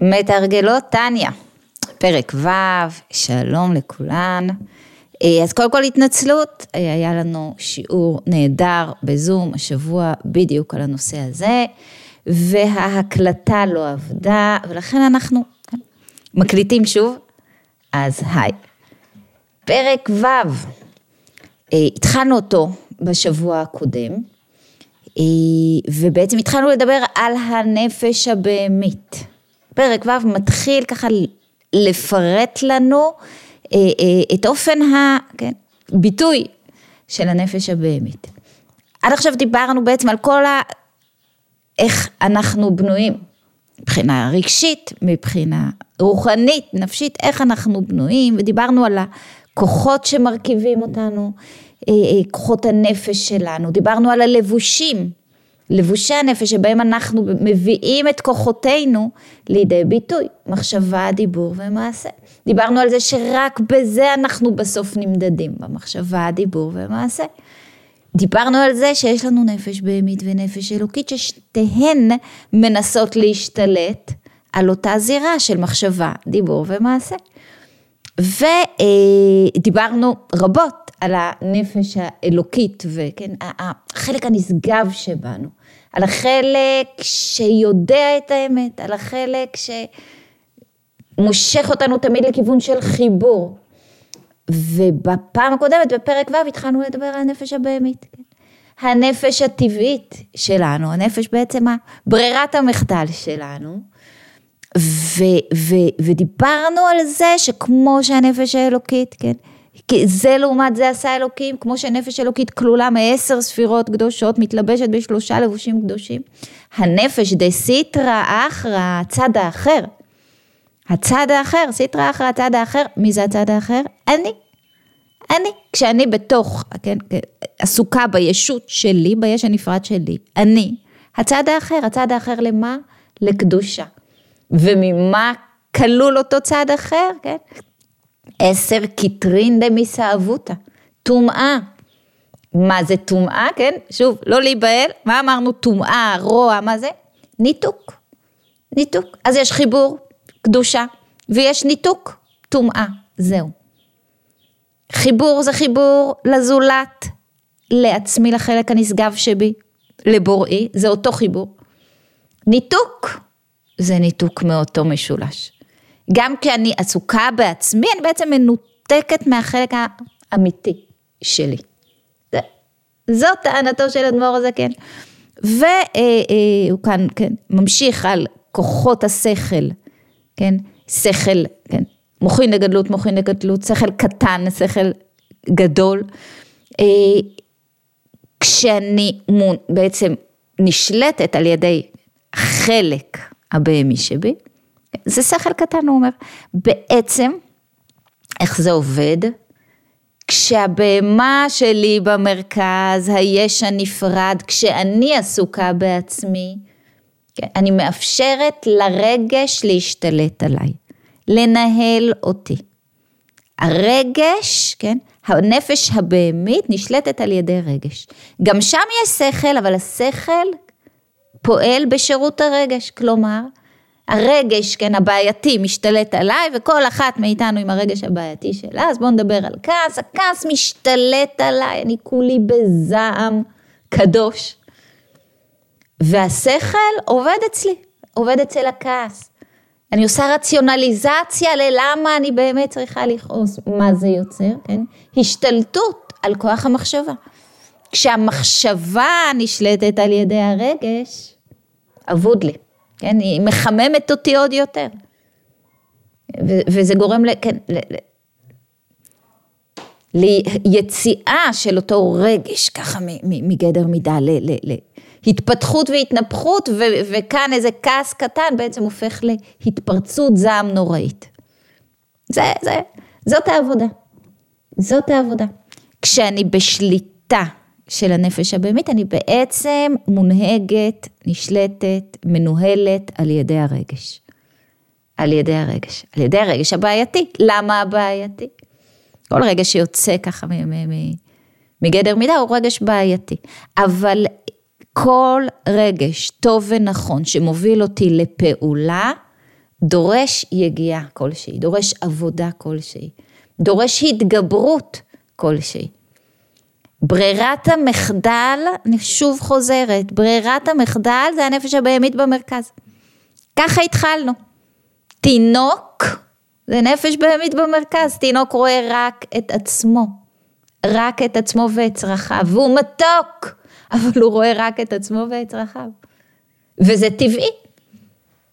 מתרגלות טניה, פרק ו', שלום לכולן. אה, אז קודם כל התנצלות, אה, היה לנו שיעור נהדר בזום השבוע בדיוק על הנושא הזה, וההקלטה לא עבדה, ולכן אנחנו מקליטים שוב. אז היי. פרק ו', אה, התחלנו אותו בשבוע הקודם, ובעצם התחלנו לדבר על הנפש הבהמית. פרק ו' מתחיל ככה לפרט לנו אה, אה, את אופן הביטוי כן, של הנפש הבהמית. עד עכשיו דיברנו בעצם על כל ה... איך אנחנו בנויים, מבחינה רגשית, מבחינה רוחנית, נפשית, איך אנחנו בנויים, ודיברנו על הכוחות שמרכיבים אותנו, אה, כוחות הנפש שלנו, דיברנו על הלבושים לבושי הנפש שבהם אנחנו מביאים את כוחותינו לידי ביטוי, מחשבה, דיבור ומעשה. דיברנו על זה שרק בזה אנחנו בסוף נמדדים, במחשבה, דיבור ומעשה. דיברנו על זה שיש לנו נפש בהמית ונפש אלוקית ששתיהן מנסות להשתלט על אותה זירה של מחשבה, דיבור ומעשה. ודיברנו רבות על הנפש האלוקית וכן, החלק הנשגב שבנו, על החלק שיודע את האמת, על החלק שמושך אותנו תמיד לכיוון של חיבור. ובפעם הקודמת, בפרק ו', התחלנו לדבר על הנפש הבהמית. כן? הנפש הטבעית שלנו, הנפש בעצם ברירת המחדל שלנו. ו, ו, ודיברנו על זה שכמו שהנפש האלוקית, כן, זה לעומת זה עשה אלוקים, כמו שנפש אלוקית כלולה מעשר ספירות קדושות, מתלבשת בשלושה לבושים קדושים. הנפש דה סיטרא אחרא, הצד האחר. הצד האחר, סיטרא אחרא, הצד האחר, מי זה הצד האחר? אני. אני. כשאני בתוך, כן, עסוקה בישות שלי, ביש הנפרד שלי, אני. הצד האחר, הצד האחר למה? לקדושה. וממה כלול אותו צד אחר, כן? עשר כתרין דמסאבותא, טומאה. מה זה טומאה, כן? שוב, לא להיבהל, מה אמרנו? טומאה, רוע, מה זה? ניתוק. ניתוק. אז יש חיבור, קדושה, ויש ניתוק, טומאה, זהו. חיבור זה חיבור לזולת, לעצמי, לחלק הנשגב שבי, לבוראי, זה אותו חיבור. ניתוק זה ניתוק מאותו משולש. גם כשאני עסוקה בעצמי, אני בעצם מנותקת מהחלק האמיתי שלי. זאת טענתו של אדמו"ר הזקן. והוא כאן, כן, ממשיך על כוחות השכל, כן, שכל, כן, מוחין לגדלות, מוחין לגדלות, שכל קטן, שכל גדול. אה, כשאני בעצם נשלטת על ידי חלק הבהמי שבי, זה שכל קטן, הוא אומר. בעצם, איך זה עובד? כשהבהמה שלי במרכז, היש הנפרד, כשאני עסוקה בעצמי, כן, אני מאפשרת לרגש להשתלט עליי, לנהל אותי. הרגש, כן, הנפש הבהמית נשלטת על ידי רגש. גם שם יש שכל, אבל השכל פועל בשירות הרגש, כלומר, הרגש, כן, הבעייתי משתלט עליי, וכל אחת מאיתנו עם הרגש הבעייתי שלה, אז בואו נדבר על כעס, הכעס משתלט עליי, אני כולי בזעם קדוש. והשכל עובד אצלי, עובד אצל הכעס. אני עושה רציונליזציה ללמה אני באמת צריכה לכעוס, מה זה יוצר, כן? השתלטות על כוח המחשבה. כשהמחשבה נשלטת על ידי הרגש, אבוד לי. כן, היא מחממת אותי עוד יותר. ו- וזה גורם ל... כן, ל- ליציאה של אותו רגש ככה מגדר מידה להתפתחות והתנפחות ו- וכאן איזה כעס קטן בעצם הופך להתפרצות זעם נוראית. זה, זה, זאת העבודה. זאת העבודה. כשאני בשליטה של הנפש הבהמית, אני בעצם מונהגת, נשלטת, מנוהלת על ידי הרגש. על ידי הרגש, על ידי הרגש הבעייתי. למה הבעייתי? כל רגש שיוצא ככה מגדר מידה הוא רגש בעייתי. אבל כל רגש טוב ונכון שמוביל אותי לפעולה, דורש יגיעה כלשהי, דורש עבודה כלשהי, דורש התגברות כלשהי. ברירת המחדל, אני שוב חוזרת, ברירת המחדל זה הנפש הבהמית במרכז. ככה התחלנו. תינוק זה נפש בהמית במרכז, תינוק רואה רק את עצמו, רק את עצמו ואת צרכיו, והוא מתוק, אבל הוא רואה רק את עצמו ואת צרכיו. וזה טבעי,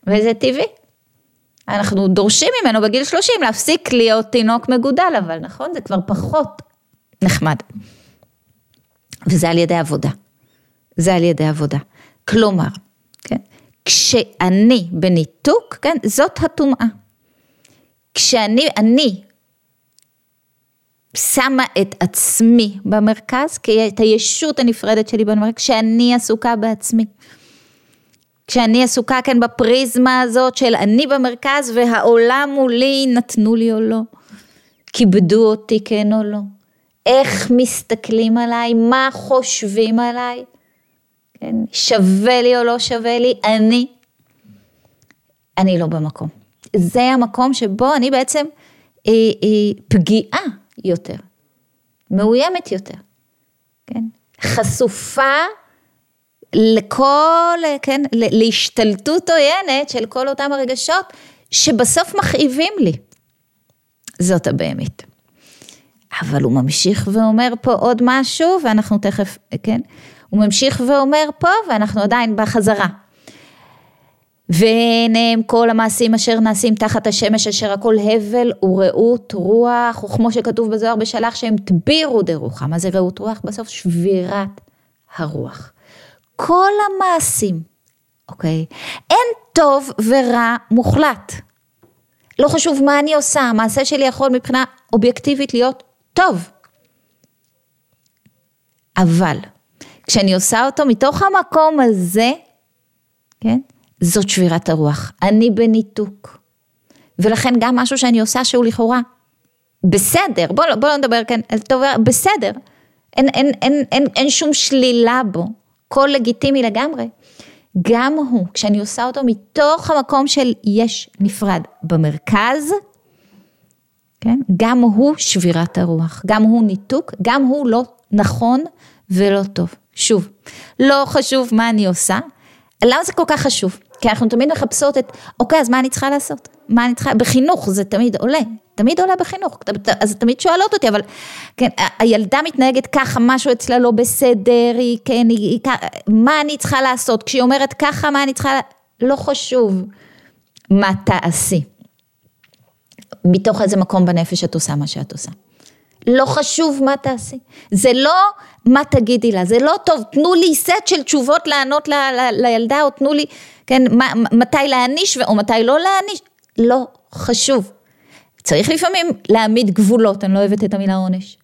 וזה טבעי. אנחנו דורשים ממנו בגיל 30 להפסיק להיות תינוק מגודל, אבל נכון, זה כבר פחות נחמד. וזה על ידי עבודה. זה על ידי עבודה. כלומר, כן, כשאני בניתוק, כן, זאת הטומאה. כשאני, אני שמה את עצמי במרכז, את הישות הנפרדת שלי במרכז, כשאני עסוקה בעצמי. כשאני עסוקה כאן בפריזמה הזאת של אני במרכז והעולם מולי נתנו לי או לא, כיבדו אותי כן או לא, איך מסתכלים עליי, מה חושבים עליי, כן? שווה לי או לא שווה לי, אני, אני לא במקום. זה המקום שבו אני בעצם אה, אה, פגיעה יותר, מאוימת יותר, כן? חשופה לכל, כן, להשתלטות עוינת של כל אותם הרגשות שבסוף מכאיבים לי. זאת הבהמית. אבל הוא ממשיך ואומר פה עוד משהו, ואנחנו תכף, כן? הוא ממשיך ואומר פה, ואנחנו עדיין בחזרה. ועיניהם כל המעשים אשר נעשים תחת השמש, אשר הכל הבל ורעות רוח, וכמו שכתוב בזוהר בשלח שהם תבירו דרוחה. מה זה רעות רוח? בסוף שבירת הרוח. כל המעשים, אוקיי? אין טוב ורע מוחלט. לא חשוב מה אני עושה, המעשה שלי יכול מבחינה אובייקטיבית להיות טוב. אבל כשאני עושה אותו מתוך המקום הזה, כן? זאת שבירת הרוח. אני בניתוק. ולכן גם משהו שאני עושה שהוא לכאורה בסדר, בואו בוא לא נדבר כאן טוב, בסדר. אין, אין, אין, אין, אין שום שלילה בו, הכל לגיטימי לגמרי. גם הוא, כשאני עושה אותו מתוך המקום של יש נפרד במרכז, כן? גם הוא שבירת הרוח, גם הוא ניתוק, גם הוא לא נכון ולא טוב. שוב, לא חשוב מה אני עושה, למה זה כל כך חשוב? כי אנחנו תמיד מחפשות את, אוקיי, אז מה אני צריכה לעשות? מה אני צריכה, בחינוך זה תמיד עולה, תמיד עולה בחינוך, אז תמיד שואלות אותי, אבל כן, הילדה מתנהגת ככה, משהו אצלה לא בסדר, היא, כן, היא, היא, מה אני צריכה לעשות? כשהיא אומרת ככה, מה אני צריכה, לא חשוב מה תעשי. מתוך איזה מקום בנפש את עושה מה שאת עושה. לא חשוב מה תעשי. זה לא מה תגידי לה, זה לא טוב, תנו לי סט של תשובות לענות ל, ל, לילדה, או תנו לי, כן, מה, מתי להעניש או מתי לא להעניש, לא חשוב. צריך לפעמים להעמיד גבולות, אני לא אוהבת את המילה עונש.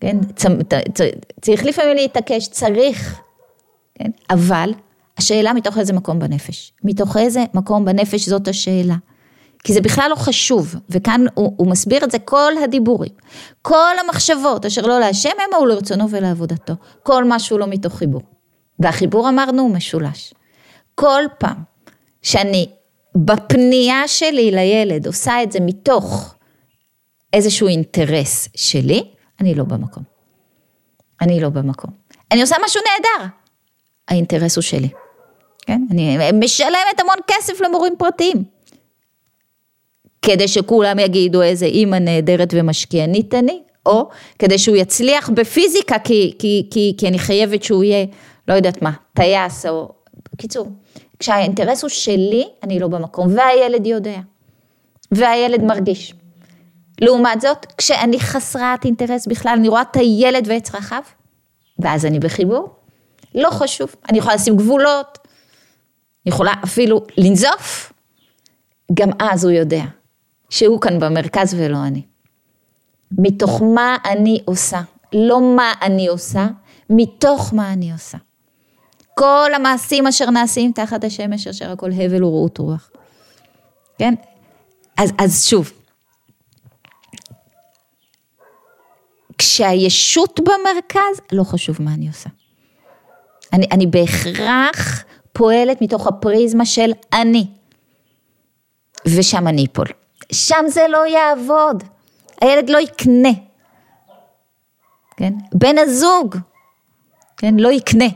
כן, צ, צ, צ, צריך לפעמים להתעקש, צריך, כן, אבל השאלה מתוך איזה מקום בנפש. מתוך איזה מקום בנפש זאת השאלה. כי זה בכלל לא חשוב, וכאן הוא, הוא מסביר את זה כל הדיבורים. כל המחשבות אשר לא להשם המה הוא לרצונו ולעבודתו. כל מה שהוא לא מתוך חיבור. והחיבור אמרנו הוא משולש. כל פעם שאני בפנייה שלי לילד עושה את זה מתוך איזשהו אינטרס שלי, אני לא במקום. אני לא במקום. אני עושה משהו נהדר, האינטרס הוא שלי. כן? אני משלמת המון כסף למורים פרטיים. כדי שכולם יגידו איזה אימא נהדרת ומשקיענית אני, או כדי שהוא יצליח בפיזיקה, כי, כי, כי, כי אני חייבת שהוא יהיה, לא יודעת מה, טייס או... בקיצור, כשהאינטרס הוא שלי, אני לא במקום, והילד יודע, והילד מרגיש. לעומת זאת, כשאני חסרת אינטרס בכלל, אני רואה את הילד ואת צרכיו, ואז אני בחיבור, לא חשוב, אני יכולה לשים גבולות, אני יכולה אפילו לנזוף, גם אז הוא יודע. שהוא כאן במרכז ולא אני. מתוך מה אני עושה, לא מה אני עושה, מתוך מה אני עושה. כל המעשים אשר נעשים תחת השמש, אשר הכל הבל ורעות רוח. כן? אז, אז שוב, כשהישות במרכז, לא חשוב מה אני עושה. אני, אני בהכרח פועלת מתוך הפריזמה של אני. ושם אני אפול. שם זה לא יעבוד, הילד לא יקנה, כן? בן הזוג, כן? לא יקנה.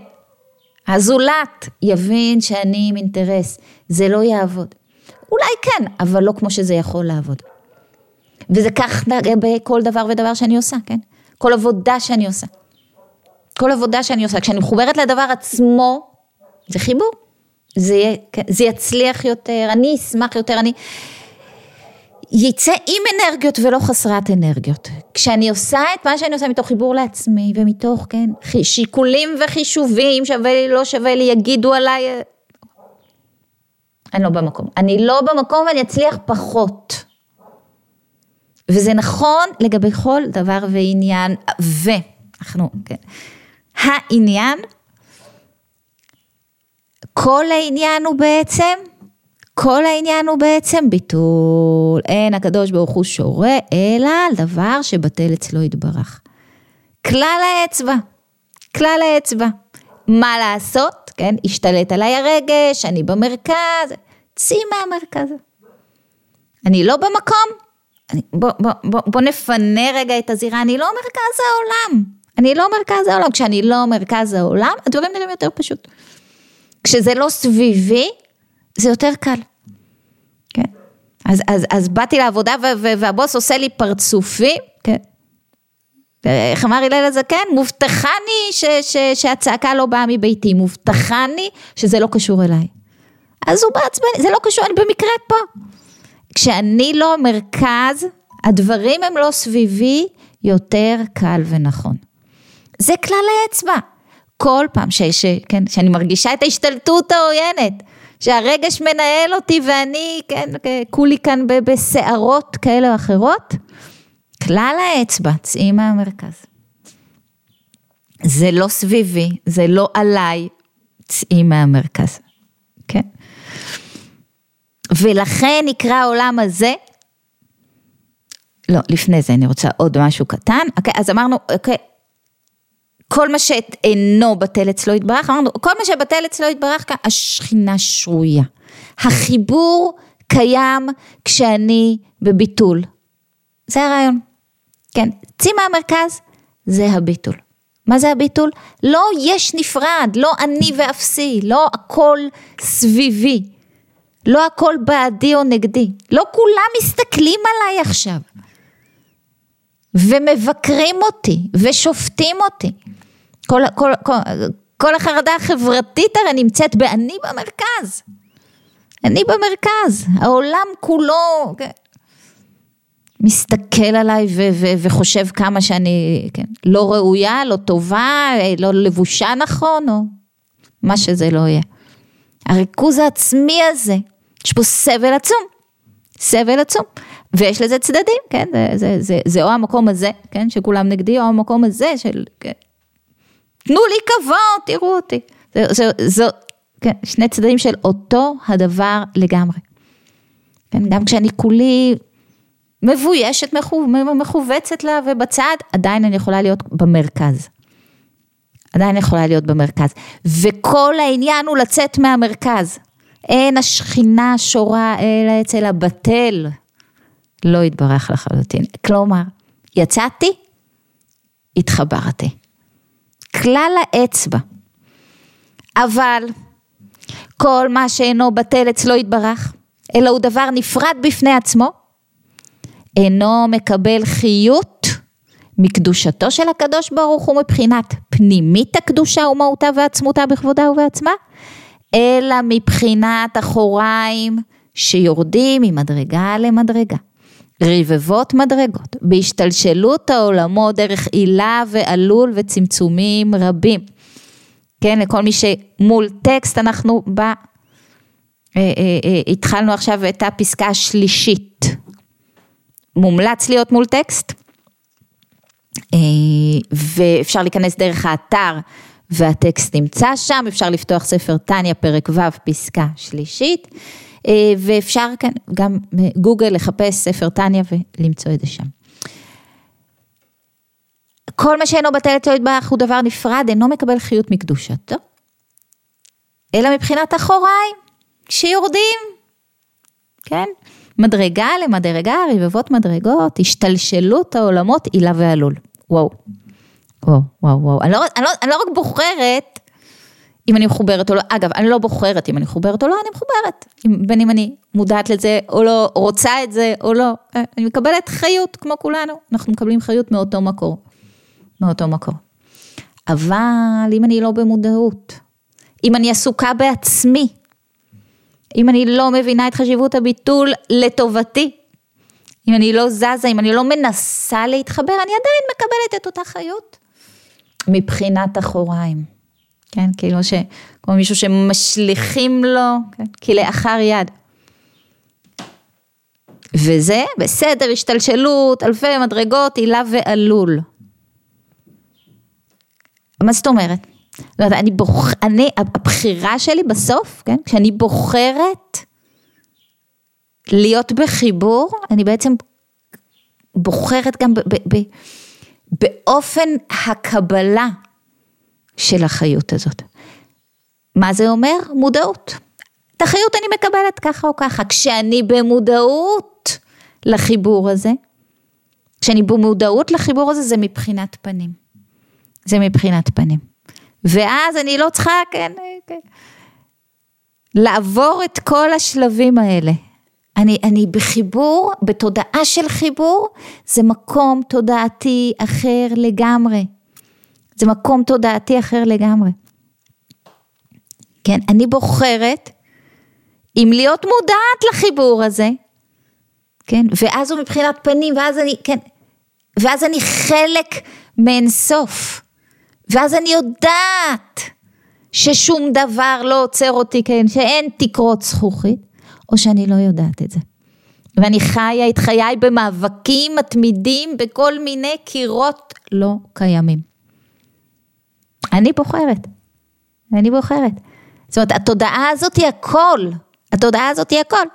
הזולת יבין שאני עם אינטרס, זה לא יעבוד. אולי כן, אבל לא כמו שזה יכול לעבוד. וזה כך בכל דבר ודבר שאני עושה, כן? כל עבודה שאני עושה. כל עבודה שאני עושה, כשאני מחוברת לדבר עצמו, זה חיבור. זה, כן, זה יצליח יותר, אני אשמח יותר, אני... יצא עם אנרגיות ולא חסרת אנרגיות. כשאני עושה את מה שאני עושה מתוך חיבור לעצמי ומתוך, כן, שיקולים וחישובים, שווה לי, לא שווה לי, יגידו עליי, אני לא במקום. אני לא במקום ואני אצליח פחות. וזה נכון לגבי כל דבר ועניין, ואנחנו, כן, העניין, כל העניין הוא בעצם, כל העניין הוא בעצם ביטול. אין הקדוש ברוך הוא שורה, אלא על דבר שבטל אצלו יתברך. כלל האצבע, כלל האצבע. מה לעשות, כן, השתלט עליי הרגש, אני במרכז, צאי מהמרכז. אני לא במקום, אני, בוא, בוא, בוא, בוא נפנה רגע את הזירה, אני לא מרכז העולם. אני לא מרכז העולם. כשאני לא מרכז העולם, הדברים נראים יותר פשוט. כשזה לא סביבי, זה יותר קל. כן. אז, אז, אז באתי לעבודה והבוס עושה לי פרצופים, כן. איך אמר הלל הזקן? מובטחני ש, ש, שהצעקה לא באה מביתי, מובטחני שזה לא קשור אליי. אז הוא בעצבני, זה לא קשור, אני במקרה פה. כשאני לא מרכז, הדברים הם לא סביבי, יותר קל ונכון. זה כלל האצבע. כל פעם ש, ש, כן, שאני מרגישה את ההשתלטות העוינת, שהרגש מנהל אותי ואני, כן, כולי כאן בסערות כאלה או אחרות, כלל האצבע, צאי מהמרכז. זה לא סביבי, זה לא עליי, צאי מהמרכז, כן? ולכן נקרא העולם הזה, לא, לפני זה אני רוצה עוד משהו קטן, אוקיי, אז אמרנו, אוקיי, כל מה שאינו בטל אצלו יתברך, אמרנו, כל מה שבטל אצלו יתברך, השכינה שרויה. החיבור קיים כשאני בביטול. זה הרעיון. כן, צאי מהמרכז, זה הביטול. מה זה הביטול? לא יש נפרד, לא אני ואפסי, לא הכל סביבי. לא הכל בעדי או נגדי. לא כולם מסתכלים עליי עכשיו. ומבקרים אותי, ושופטים אותי. כל, כל, כל, כל החרדה החברתית הרי נמצאת ב"אני במרכז". אני במרכז, העולם כולו כן, מסתכל עליי ו- ו- וחושב כמה שאני כן, לא ראויה, לא טובה, לא לבושה נכון, או מה שזה לא יהיה. הריכוז העצמי הזה, יש פה סבל עצום, סבל עצום. ויש לזה צדדים, כן, זה, זה, זה, זה או המקום הזה, כן, שכולם נגדי, או המקום הזה של, כן, תנו לי כבוד, תראו אותי. זה, זה, זה, כן, שני צדדים של אותו הדבר לגמרי. כן, גם כשאני כולי מבוישת, מכווצת לה ובצד, עדיין אני יכולה להיות במרכז. עדיין יכולה להיות במרכז. וכל העניין הוא לצאת מהמרכז. אין השכינה שורה אלא אצל הבטל. לא יתברך לחלוטין. כלומר, יצאתי, התחברתי. כלל האצבע. אבל כל מה שאינו בטל אצלו יתברך, אלא הוא דבר נפרד בפני עצמו, אינו מקבל חיות מקדושתו של הקדוש ברוך הוא מבחינת פנימית הקדושה ומהותה ועצמותה בכבודה ובעצמה, אלא מבחינת אחוריים שיורדים ממדרגה למדרגה. רבבות מדרגות, בהשתלשלות העולמות דרך עילה ועלול וצמצומים רבים. כן, לכל מי שמול טקסט אנחנו ב... אה, אה, אה, התחלנו עכשיו את הפסקה השלישית. מומלץ להיות מול טקסט, ואפשר להיכנס דרך האתר והטקסט נמצא שם, אפשר לפתוח ספר טניה פרק ו' פסקה שלישית. אה, ואפשר כן, גם גוגל לחפש ספר טניה ולמצוא את זה שם. כל מה שאינו בטל אצלו יתברך הוא דבר נפרד, אינו מקבל חיות מקדושתו, אלא מבחינת אחוריים, שיורדים. כן? מדרגה למדרגה, רבבות מדרגות, השתלשלות העולמות, עילה ועלול. וואו. וואו, וואו, וואו. אני לא, אני, לא, אני לא רק בוחרת אם אני מחוברת או לא, אגב, אני לא בוחרת אם אני מחוברת או לא, אני מחוברת. בין אם אני מודעת לזה או לא, רוצה את זה או לא. אני מקבלת חיות כמו כולנו, אנחנו מקבלים חיות מאותו מקור. מאותו מקור. אבל אם אני לא במודעות, אם אני עסוקה בעצמי, אם אני לא מבינה את חשיבות הביטול לטובתי, אם אני לא זזה, אם אני לא מנסה להתחבר, אני עדיין מקבלת את אותה חיות מבחינת אחוריים. כן, כאילו ש... כמו מישהו שמשליכים לו, כן, כלאחר יד. וזה בסדר, השתלשלות, אלפי מדרגות, הילה ועלול. מה זאת אומרת? לא יודעת, אני בוח... אני, הבחירה שלי בסוף, כן, כשאני בוחרת להיות בחיבור, אני בעצם בוחרת גם ב, ב, ב, באופן הקבלה של החיות הזאת. מה זה אומר? מודעות. את החיות אני מקבלת ככה או ככה. כשאני במודעות לחיבור הזה, כשאני במודעות לחיבור הזה, זה מבחינת פנים. זה מבחינת פנים. ואז אני לא צריכה, כן, כן, לעבור את כל השלבים האלה. אני, אני בחיבור, בתודעה של חיבור, זה מקום תודעתי אחר לגמרי. זה מקום תודעתי אחר לגמרי. כן, אני בוחרת אם להיות מודעת לחיבור הזה, כן, ואז הוא מבחינת פנים, ואז אני, כן, ואז אני חלק מאינסוף. ואז אני יודעת ששום דבר לא עוצר אותי, כן, שאין תקרות זכוכית, או שאני לא יודעת את זה. ואני חיה את חיי במאבקים מתמידים בכל מיני קירות לא קיימים. אני בוחרת, אני בוחרת. זאת אומרת, התודעה הזאת היא הכל, התודעה הזאת היא הכל.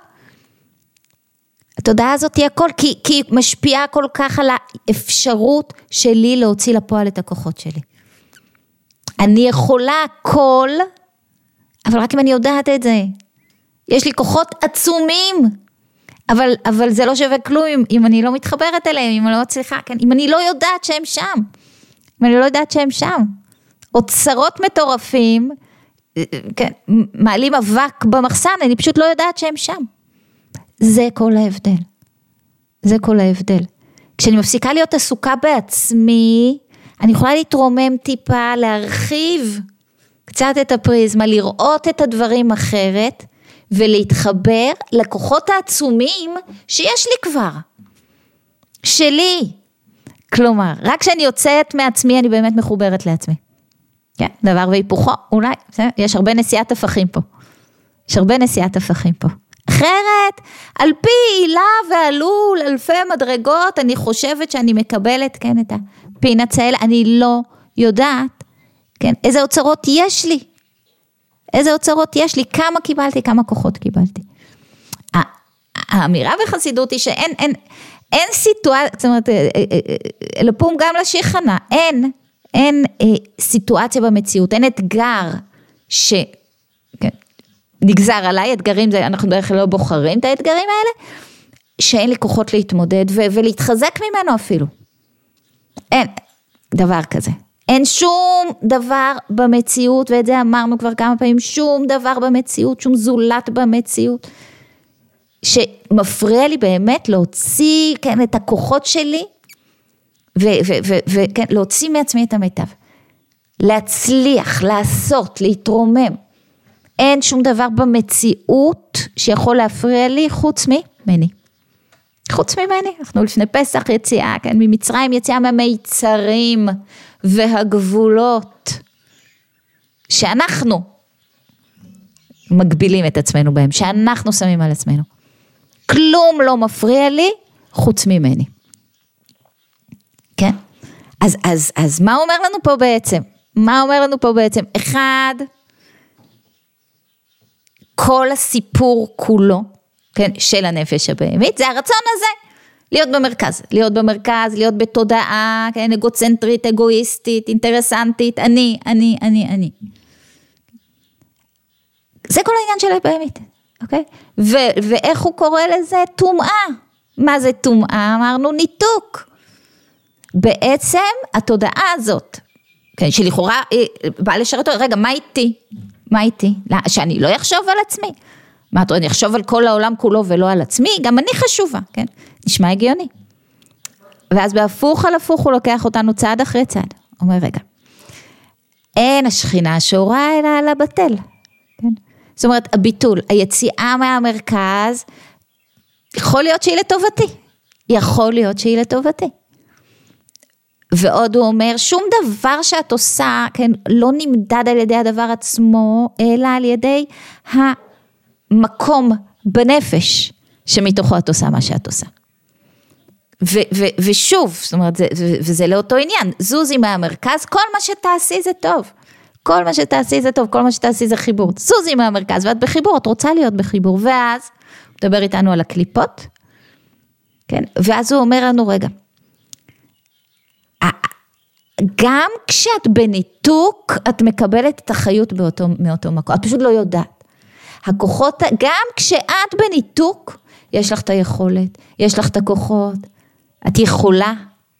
התודעה הזאת היא הכל, כי, היא משפיעה כל כך על האפשרות שלי להוציא לפועל את הכוחות שלי. אני יכולה הכל, אבל רק אם אני יודעת את זה. יש לי כוחות עצומים, אבל, אבל זה לא שווה כלום אם, אם אני לא מתחברת אליהם, אם אני לא מצליחה, כן, אם אני לא יודעת שהם שם, אם אני לא יודעת שהם שם. אוצרות מטורפים, כן, מעלים אבק במחסן, אני פשוט לא יודעת שהם שם. זה כל ההבדל. זה כל ההבדל. כשאני מפסיקה להיות עסוקה בעצמי, אני יכולה להתרומם טיפה, להרחיב קצת את הפריזמה, לראות את הדברים אחרת ולהתחבר לכוחות העצומים שיש לי כבר, שלי. כלומר, רק כשאני יוצאת מעצמי אני באמת מחוברת לעצמי. כן, דבר והיפוכו, אולי, יש הרבה נשיאת הפכים פה. יש הרבה נשיאת הפכים פה. אחרת, על פי הילה ועלול, אלפי מדרגות, אני חושבת שאני מקבלת, כן, את הפינאץ האלה, אני לא יודעת, כן, איזה אוצרות יש לי. איזה אוצרות יש לי, כמה קיבלתי, כמה כוחות קיבלתי. האמירה בחסידות היא שאין, אין, אין סיטואציה, זאת אומרת, אה, אה, אה, לפום גם לשיחנה, אין, אין אה, סיטואציה במציאות, אין אתגר ש... כן, עליי, אתגרים זה, אנחנו בדרך כלל לא בוחרים את האתגרים האלה, שאין לי כוחות להתמודד ו- ולהתחזק ממנו אפילו. אין דבר כזה. אין שום דבר במציאות, ואת זה אמרנו כבר כמה פעמים, שום דבר במציאות, שום זולת במציאות, שמפריע לי באמת להוציא, כן, את הכוחות שלי, וכן, להוציא מעצמי את המיטב. להצליח, לעשות, להתרומם. אין שום דבר במציאות שיכול להפריע לי חוץ ממני. חוץ ממני, אנחנו לפני פסח יציאה, כן, ממצרים יציאה מהמיצרים והגבולות שאנחנו מגבילים את עצמנו בהם, שאנחנו שמים על עצמנו. כלום לא מפריע לי חוץ ממני. כן? אז, אז, אז מה אומר לנו פה בעצם? מה אומר לנו פה בעצם? אחד, כל הסיפור כולו, כן, של הנפש הבהמית, זה הרצון הזה, להיות במרכז, להיות במרכז, להיות בתודעה, כן, אגוצנטרית, אגואיסטית, אינטרסנטית, אני, אני, אני, אני. זה כל העניין של הבהמית. אוקיי? ו- ואיך הוא קורא לזה? טומאה. מה זה טומאה? אמרנו ניתוק. בעצם התודעה הזאת, כן, שלכאורה באה לשרת אותו, רגע, מה איתי? מה איתי? שאני לא אחשוב על עצמי. מה אני אחשוב על כל העולם כולו ולא על עצמי? גם אני חשובה, כן? נשמע הגיוני. ואז בהפוך על הפוך הוא לוקח אותנו צעד אחרי צעד. אומר, רגע, אין השכינה שורה אלא על הבטל. כן? זאת אומרת, הביטול, היציאה מהמרכז, יכול להיות שהיא לטובתי. יכול להיות שהיא לטובתי. ועוד הוא אומר, שום דבר שאת עושה, כן, לא נמדד על ידי הדבר עצמו, אלא על ידי המקום בנפש שמתוכו את עושה מה שאת עושה. ו, ו, ושוב, זאת אומרת, זה, ו, וזה לאותו עניין, זוזי מהמרכז, כל מה שתעשי זה טוב. כל מה שתעשי זה טוב, כל מה שתעשי זה חיבור. זוזי מהמרכז, ואת בחיבור, את רוצה להיות בחיבור. ואז, הוא מדבר איתנו על הקליפות, כן? ואז הוא אומר לנו, רגע, גם כשאת בניתוק, את מקבלת את החיות באותו, מאותו מקום, את פשוט לא יודעת. הכוחות, גם כשאת בניתוק, יש לך את היכולת, יש לך את הכוחות, את יכולה,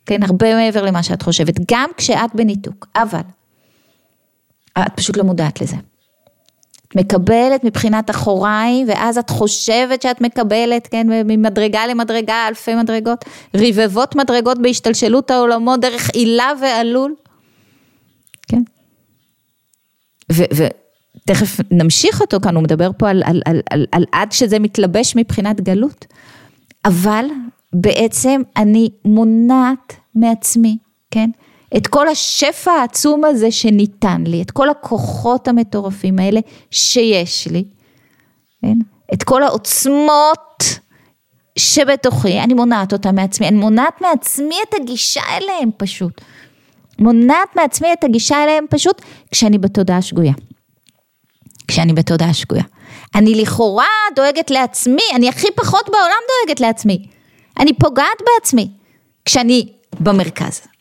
כן, הרבה מעבר למה שאת חושבת, גם כשאת בניתוק, אבל את פשוט לא מודעת לזה. מקבלת מבחינת אחוריים, ואז את חושבת שאת מקבלת, כן, ממדרגה למדרגה, אלפי מדרגות, רבבות מדרגות בהשתלשלות העולמות דרך עילה ועלול, כן. ותכף נמשיך אותו כאן, הוא מדבר פה על, על, על, על, על עד שזה מתלבש מבחינת גלות, אבל בעצם אני מונעת מעצמי, כן? את כל השפע העצום הזה שניתן לי, את כל הכוחות המטורפים האלה שיש לי, כן? את כל העוצמות שבתוכי, אני מונעת אותם מעצמי, אני מונעת מעצמי את הגישה אליהם פשוט. מונעת מעצמי את הגישה אליהם פשוט כשאני בתודעה שגויה. כשאני בתודעה שגויה. אני לכאורה דואגת לעצמי, אני הכי פחות בעולם דואגת לעצמי. אני פוגעת בעצמי כשאני במרכז.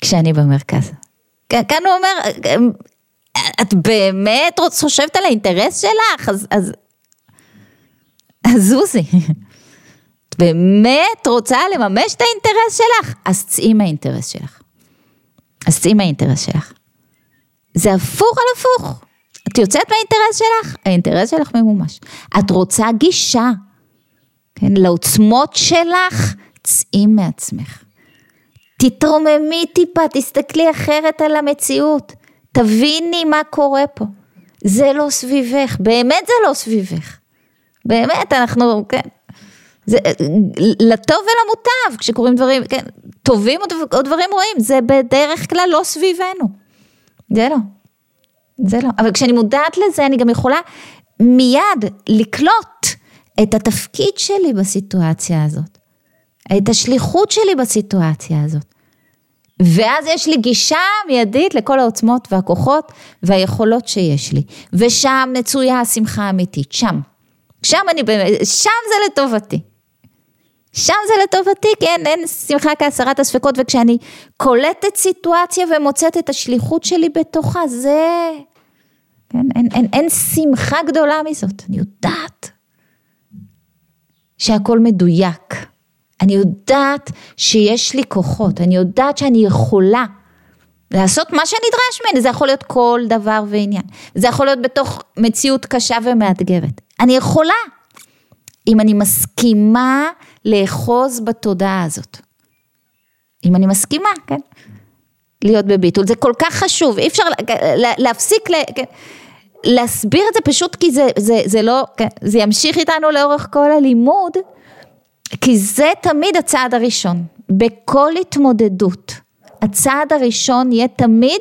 כשאני במרכז. כאן הוא אומר, את באמת חושבת על האינטרס שלך? אז, אז, אז זוזי. את באמת רוצה לממש את האינטרס שלך? אז צאי מהאינטרס שלך. אז צאי מהאינטרס שלך. זה הפוך על הפוך. את יוצאת מהאינטרס שלך, האינטרס שלך ממומש. את רוצה גישה, כן, לעוצמות שלך, צאי מעצמך. תתרוממי טיפה, תסתכלי אחרת על המציאות, תביני מה קורה פה. זה לא סביבך, באמת זה לא סביבך. באמת, אנחנו, כן. זה לטוב ולמוטב, כשקורים דברים, כן, טובים או דברים רואים, זה בדרך כלל לא סביבנו. זה לא. זה לא. אבל כשאני מודעת לזה, אני גם יכולה מיד לקלוט את התפקיד שלי בסיטואציה הזאת. את השליחות שלי בסיטואציה הזאת. ואז יש לי גישה מיידית לכל העוצמות והכוחות והיכולות שיש לי. ושם נצויה השמחה האמיתית, שם. שם אני באמת, שם זה לטובתי. שם זה לטובתי, כי אין, אין שמחה כעשרת הספקות, וכשאני קולטת סיטואציה ומוצאת את השליחות שלי בתוכה, זה... כן, אין, אין, אין שמחה גדולה מזאת, אני יודעת שהכל מדויק. אני יודעת שיש לי כוחות, אני יודעת שאני יכולה לעשות מה שנדרש ממני, זה יכול להיות כל דבר ועניין, זה יכול להיות בתוך מציאות קשה ומאתגרת, אני יכולה, אם אני מסכימה לאחוז בתודעה הזאת, אם אני מסכימה, כן, להיות בביטול, זה כל כך חשוב, אי אפשר להפסיק, כן, להסביר את זה פשוט כי זה, זה, זה לא, כן, זה ימשיך איתנו לאורך כל הלימוד, כי זה תמיד הצעד הראשון, בכל התמודדות. הצעד הראשון יהיה תמיד,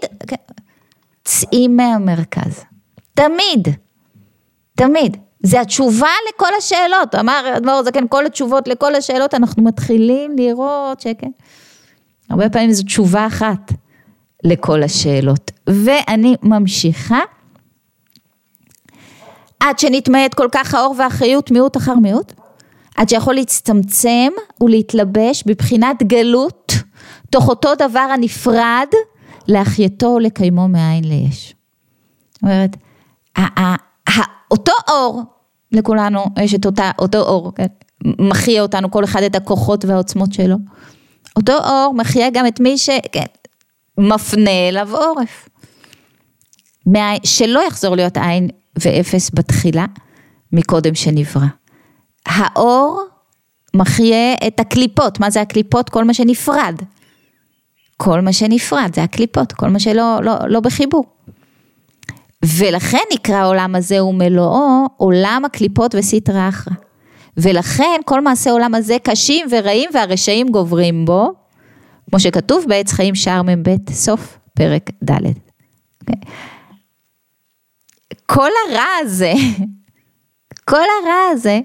צאי מהמרכז. תמיד. תמיד. זה התשובה לכל השאלות. אמר אדמו"ר זקן, כל התשובות לכל השאלות, אנחנו מתחילים לראות שכן. הרבה פעמים זו תשובה אחת לכל השאלות. ואני ממשיכה. עד שנתמעט כל כך האור והחיות מיעוט אחר מיעוט, עד שיכול להצטמצם ולהתלבש בבחינת גלות, תוך אותו דבר הנפרד להחייתו ולקיימו מאין ליש. זאת אומרת, אותו אור לכולנו יש את אותה, אותו אור, כן? מחיה אותנו, כל אחד את הכוחות והעוצמות שלו. אותו אור מחיה גם את מי שכן, מפנה אליו עורף. מה, שלא יחזור להיות עין ואפס בתחילה, מקודם שנברא. האור מחיה את הקליפות, מה זה הקליפות? כל מה שנפרד. כל מה שנפרד, זה הקליפות, כל מה שלא לא, לא בחיבור. ולכן נקרא העולם הזה ומלואו עולם הקליפות וסטרא אחרא. ולכן כל מעשי העולם הזה קשים ורעים והרשעים גוברים בו, כמו שכתוב בעץ חיים שער מ"ב, סוף פרק ד'. Okay. אוקיי? כל הרע הזה, כל הרע הזה?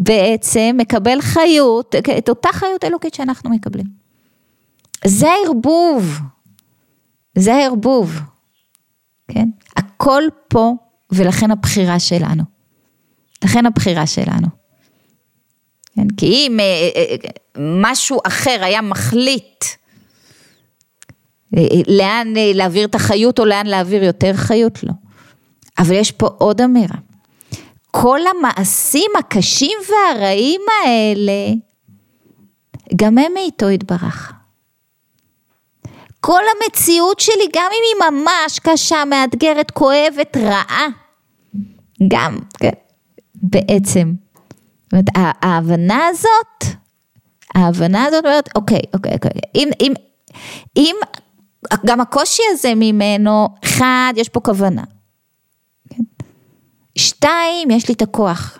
בעצם מקבל חיות, את אותה חיות אלוקית שאנחנו מקבלים. זה הערבוב, זה הערבוב, כן? הכל פה ולכן הבחירה שלנו. לכן הבחירה שלנו. כן? כי אם אה, אה, אה, משהו אחר היה מחליט לאן להעביר את החיות או לאן להעביר יותר חיות, לא. אבל יש פה עוד אמירה. כל המעשים הקשים והרעים האלה, גם הם מאיתו יתברך. כל המציאות שלי, גם אם היא ממש קשה, מאתגרת, כואבת, רעה, גם, כן, בעצם. זאת אומרת, ההבנה הזאת, ההבנה הזאת אומרת, אוקיי, אוקיי, אוקיי, אם, אם, אם גם הקושי הזה ממנו, אחד, יש פה כוונה. שתיים, יש לי את הכוח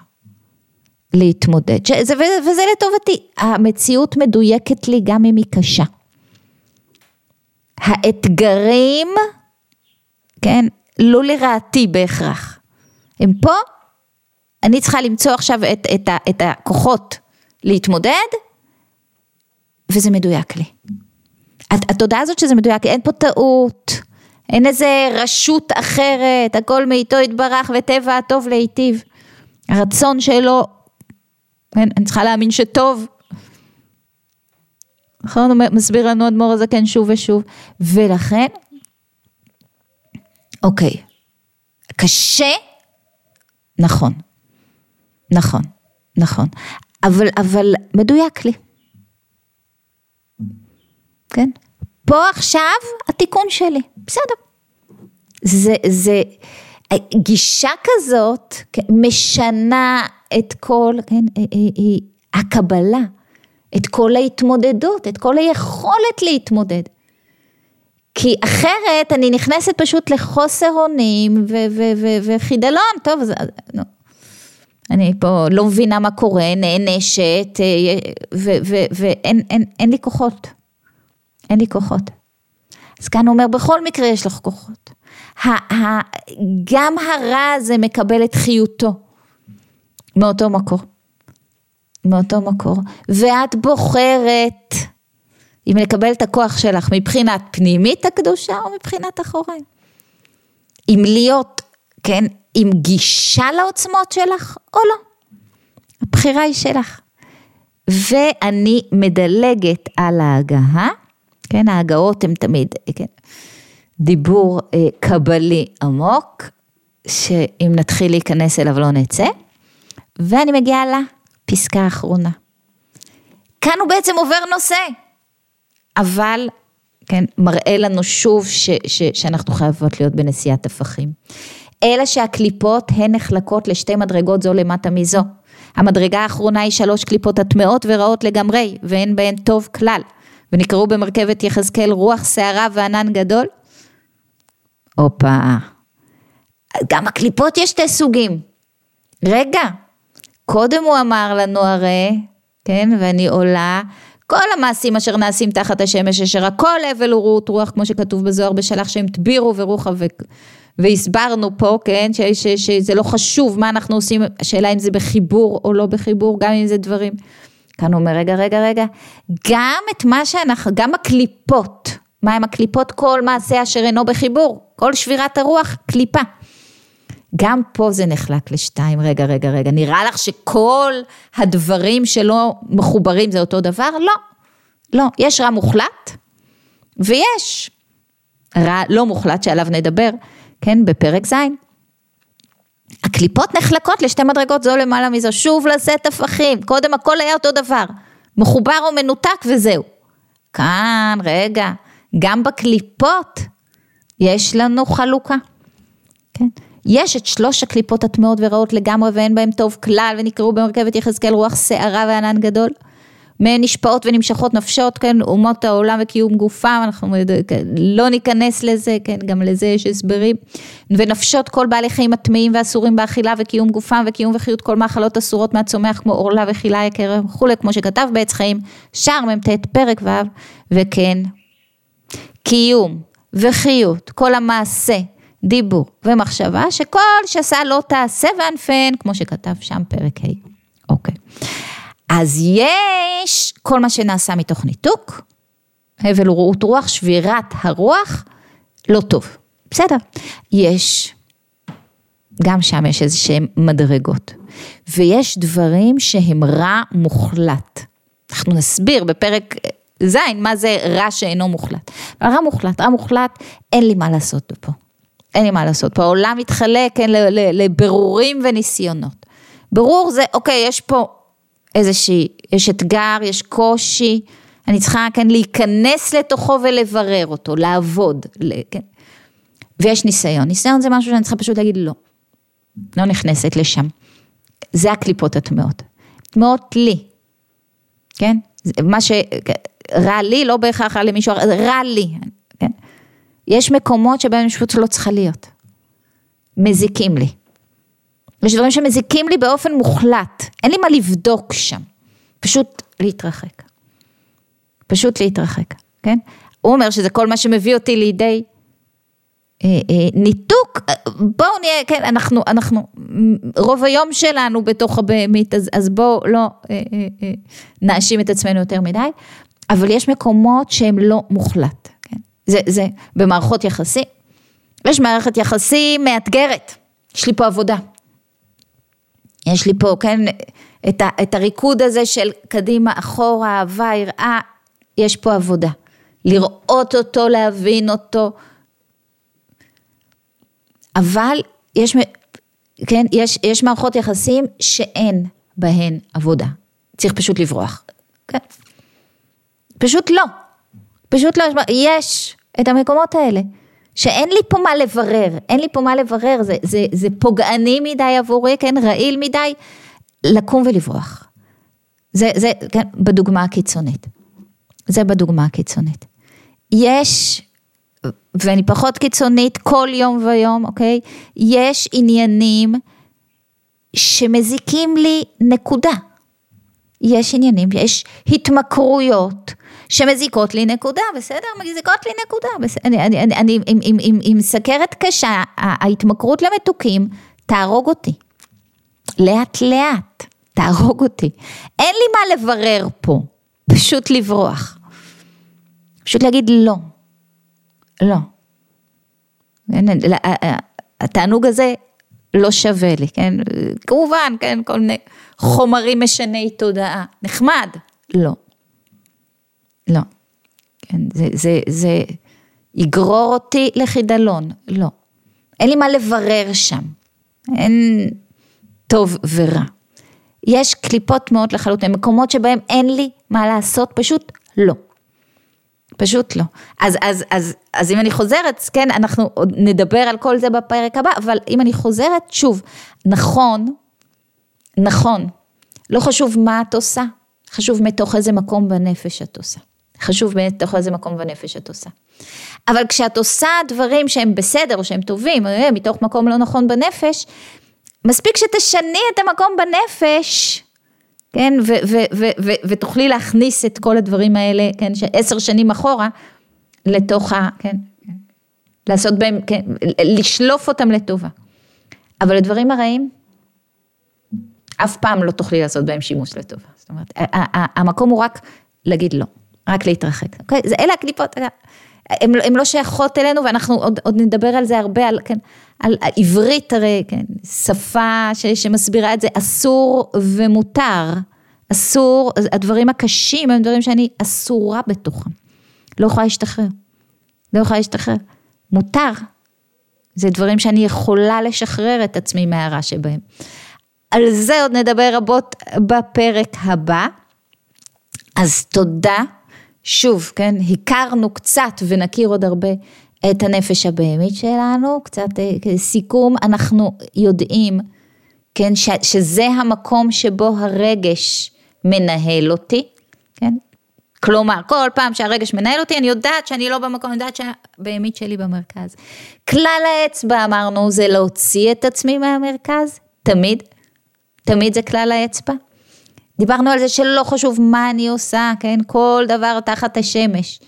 להתמודד, שזה, וזה לטובתי. המציאות מדויקת לי גם אם היא קשה. האתגרים, כן, לא לרעתי בהכרח. הם פה, אני צריכה למצוא עכשיו את, את, את הכוחות להתמודד, וזה מדויק לי. התודעה הזאת שזה מדויק, אין פה טעות, אין איזה רשות אחרת, הכל מאיתו יתברך וטבע הטוב להיטיב. הרצון שלו, כן, אני צריכה להאמין שטוב. נכון, מסביר לנו אדמו"ר הזקן שוב ושוב, ולכן, אוקיי, קשה, נכון, נכון, נכון, אבל, אבל מדויק לי. כן? פה עכשיו התיקון שלי, בסדר. זה, זה, גישה כזאת כן, משנה את כל, כן, היא, הקבלה, את כל ההתמודדות, את כל היכולת להתמודד. כי אחרת אני נכנסת פשוט לחוסר אונים וחידלון, טוב, אז, נו. אני פה לא מבינה מה קורה, נענשת, אה, ואין לי כוחות. אין לי כוחות. אז כאן הוא אומר, בכל מקרה יש לך כוחות. גם הרע הזה מקבל את חיותו מאותו מקור. מאותו מקור. ואת בוחרת אם לקבל את הכוח שלך מבחינת פנימית הקדושה או מבחינת אחוריים. אם להיות, כן, עם גישה לעוצמות שלך או לא. הבחירה היא שלך. ואני מדלגת על ההגהה כן, ההגאות הן תמיד, כן, דיבור אה, קבלי עמוק, שאם נתחיל להיכנס אליו לא נצא, ואני מגיעה לפסקה האחרונה. כאן הוא בעצם עובר נושא, אבל, כן, מראה לנו שוב ש, ש, שאנחנו חייבות להיות בנשיאת הפכים. אלא שהקליפות הן נחלקות לשתי מדרגות זו למטה מזו. המדרגה האחרונה היא שלוש קליפות הטמעות ורעות לגמרי, ואין בהן טוב כלל. ונקראו במרכבת יחזקאל רוח שערה וענן גדול? הופה, גם הקליפות יש שתי סוגים. רגע, קודם הוא אמר לנו הרי, כן, ואני עולה, כל המעשים אשר נעשים תחת השמש, אשר הכל הבל ורות רוח, כמו שכתוב בזוהר בשלח, שהם תבירו ורוחה ו... והסברנו פה, כן, ש, ש, שזה לא חשוב מה אנחנו עושים, השאלה אם זה בחיבור או לא בחיבור, גם אם זה דברים כאן הוא אומר, רגע, רגע, רגע, גם את מה שאנחנו, גם הקליפות, מה הם הקליפות? כל מעשה אשר אינו בחיבור, כל שבירת הרוח, קליפה. גם פה זה נחלק לשתיים, רגע, רגע, רגע, נראה לך שכל הדברים שלא מחוברים זה אותו דבר? לא, לא, יש רע מוחלט, ויש רע לא מוחלט שעליו נדבר, כן, בפרק ז'. הקליפות נחלקות לשתי מדרגות זו למעלה מזו, שוב לשאת הפכים, קודם הכל היה אותו דבר, מחובר או מנותק וזהו. כאן, רגע, גם בקליפות יש לנו חלוקה, כן? יש את שלוש הקליפות הטמעות ורעות לגמרי ואין בהן טוב כלל ונקראו במרכבת יחזקאל רוח שערה וענן גדול. נשפעות ונמשכות נפשות, כן, אומות העולם וקיום גופם, אנחנו כן, לא ניכנס לזה, כן, גם לזה יש הסברים. ונפשות כל בעלי חיים הטמאים ואסורים באכילה וקיום גופם וקיום וחיות כל מאכלות אסורות מהצומח כמו עורלה וחילה יקר וכולי, כמו שכתב בעץ חיים, שער מ"ט פרק ו', וכן, קיום וחיות, כל המעשה, דיבור ומחשבה, שכל שסה לא תעשה וענפן, כמו שכתב שם פרק ה'. אוקיי. אז יש כל מה שנעשה מתוך ניתוק, הבל ורעות רוח, שבירת הרוח, לא טוב. בסדר. יש, גם שם יש איזה שהם מדרגות. ויש דברים שהם רע מוחלט. אנחנו נסביר בפרק ז' מה זה רע שאינו מוחלט. רע מוחלט, רע מוחלט, אין לי מה לעשות פה. אין לי מה לעשות פה. העולם מתחלק כן, לבירורים וניסיונות. ברור זה, אוקיי, יש פה איזושהי, יש אתגר, יש קושי, אני צריכה כן להיכנס לתוכו ולברר אותו, לעבוד, כן. ויש ניסיון, ניסיון זה משהו שאני צריכה פשוט להגיד לא, לא נכנסת לשם. זה הקליפות הטמעות, טמעות לי, כן? מה שרע לי לא בהכרח רע למישהו אחר, רע לי, כן? יש מקומות שבהם פשוט לא צריכה להיות, מזיקים לי. יש דברים שמזיקים לי באופן מוחלט, אין לי מה לבדוק שם, פשוט להתרחק. פשוט להתרחק, כן? הוא אומר שזה כל מה שמביא אותי לידי אה, אה, ניתוק, בואו נהיה, כן, אנחנו, אנחנו, רוב היום שלנו בתוך הבהמית, אז, אז בואו לא אה, נאשים את עצמנו יותר מדי, אבל יש מקומות שהם לא מוחלט, כן? זה, זה במערכות יחסים, יש מערכת יחסים מאתגרת, יש לי פה עבודה, יש לי פה, כן, את, ה, את הריקוד הזה של קדימה, אחורה, אהבה, יראה, יש פה עבודה. לראות אותו, להבין אותו. אבל יש, כן, יש, יש מערכות יחסים שאין בהן עבודה. צריך פשוט לברוח. כן. פשוט לא. פשוט לא. יש את המקומות האלה. שאין לי פה מה לברר, אין לי פה מה לברר, זה, זה, זה פוגעני מדי עבורי, כן, רעיל מדי, לקום ולברוח. זה, זה, כן, בדוגמה הקיצונית. זה בדוגמה הקיצונית. יש, ואני פחות קיצונית כל יום ויום, אוקיי? יש עניינים שמזיקים לי נקודה. יש עניינים, יש התמכרויות שמזיקות לי נקודה, בסדר? מזיקות לי נקודה, בסדר? אני, עם, סכרת קשה, ההתמכרות למתוקים תהרוג אותי. לאט לאט, תהרוג אותי. אין לי מה לברר פה, פשוט לברוח. פשוט להגיד לא. לא. התענוג הזה לא שווה לי, כן? כמובן, כן, כל מיני חומרים משני תודעה. נחמד, לא. לא. כן, זה, זה, זה יגרור אותי לחידלון, לא. אין לי מה לברר שם, אין טוב ורע. יש קליפות מאוד לחלוטין, מקומות שבהם אין לי מה לעשות, פשוט לא. פשוט לא. אז, אז, אז, אז אם אני חוזרת, כן, אנחנו עוד נדבר על כל זה בפרק הבא, אבל אם אני חוזרת, שוב, נכון, נכון, לא חשוב מה את עושה, חשוב מתוך איזה מקום בנפש את עושה. חשוב מתוך איזה מקום בנפש את עושה. אבל כשאת עושה דברים שהם בסדר או שהם טובים, אה, מתוך מקום לא נכון בנפש, מספיק שתשני את המקום בנפש, כן, ותוכלי להכניס את כל הדברים האלה, כן, שעשר שנים אחורה, לתוך ה... כן, לעשות בהם, כן, לשלוף אותם לטובה. אבל הדברים הרעים, אף פעם לא תוכלי לעשות בהם שימוש לטובה. זאת אומרת, המקום הוא רק להגיד לא. רק להתרחק. אוקיי? זה, אלה הקליפות, הן לא שייכות אלינו ואנחנו עוד, עוד נדבר על זה הרבה, על, כן, על העברית הרי, כן, שפה ש, שמסבירה את זה, אסור ומותר. אסור, הדברים הקשים הם דברים שאני אסורה בתוכם. לא יכולה להשתחרר. לא יכולה להשתחרר. מותר, זה דברים שאני יכולה לשחרר את עצמי מהרע שבהם. על זה עוד נדבר רבות בפרק הבא. אז תודה. שוב, כן, הכרנו קצת ונכיר עוד הרבה את הנפש הבהמית שלנו, קצת אה, סיכום, אנחנו יודעים, כן, ש, שזה המקום שבו הרגש מנהל אותי, כן, כלומר, כל פעם שהרגש מנהל אותי, אני יודעת שאני לא במקום, אני יודעת שהבהמית שלי במרכז. כלל האצבע, אמרנו, זה להוציא את עצמי מהמרכז, תמיד, תמיד זה כלל האצבע. דיברנו על זה שלא חשוב מה אני עושה, כן? כל דבר תחת השמש.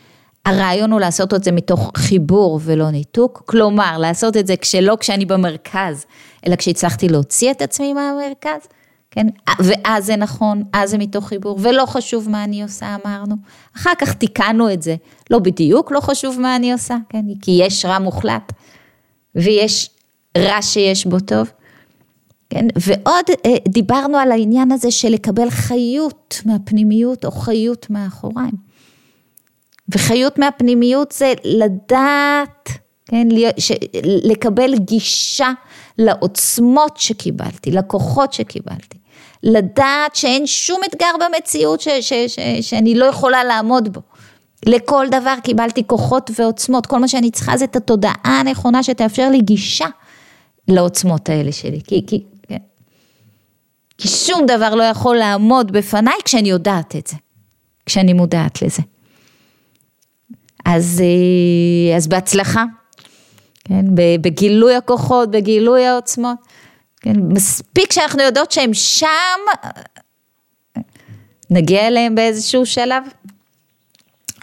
הרעיון הוא לעשות את זה מתוך חיבור ולא ניתוק, כלומר, לעשות את זה כשלא כשאני במרכז, אלא כשהצלחתי להוציא את עצמי מהמרכז. כן, ואז זה נכון, אז זה מתוך חיבור, ולא חשוב מה אני עושה, אמרנו. אחר כך תיקנו את זה, לא בדיוק לא חשוב מה אני עושה, כן, כי יש רע מוחלט, ויש רע שיש בו טוב. כן, ועוד אה, דיברנו על העניין הזה של לקבל חיות מהפנימיות או חיות מאחוריים. וחיות מהפנימיות זה לדעת, כן, לקבל גישה לעוצמות שקיבלתי, לכוחות שקיבלתי. לדעת שאין שום אתגר במציאות ש, ש, ש, שאני לא יכולה לעמוד בו. לכל דבר קיבלתי כוחות ועוצמות, כל מה שאני צריכה זה את התודעה הנכונה שתאפשר לי גישה לעוצמות האלה שלי. כי, כי. כי שום דבר לא יכול לעמוד בפניי כשאני יודעת את זה, כשאני מודעת לזה. אז, אה, אז בהצלחה, כן, בגילוי הכוחות, בגילוי העוצמות. כן, מספיק שאנחנו יודעות שהם שם, נגיע אליהם באיזשהו שלב.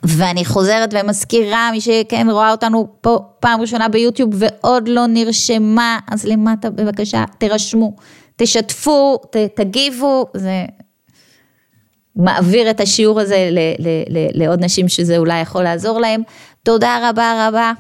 ואני חוזרת ומזכירה, מי שכן רואה אותנו פה פעם ראשונה ביוטיוב ועוד לא נרשמה, אז למטה בבקשה תירשמו, תשתפו, ת, תגיבו, זה מעביר את השיעור הזה ל, ל, ל, לעוד נשים שזה אולי יכול לעזור להם. תודה רבה רבה.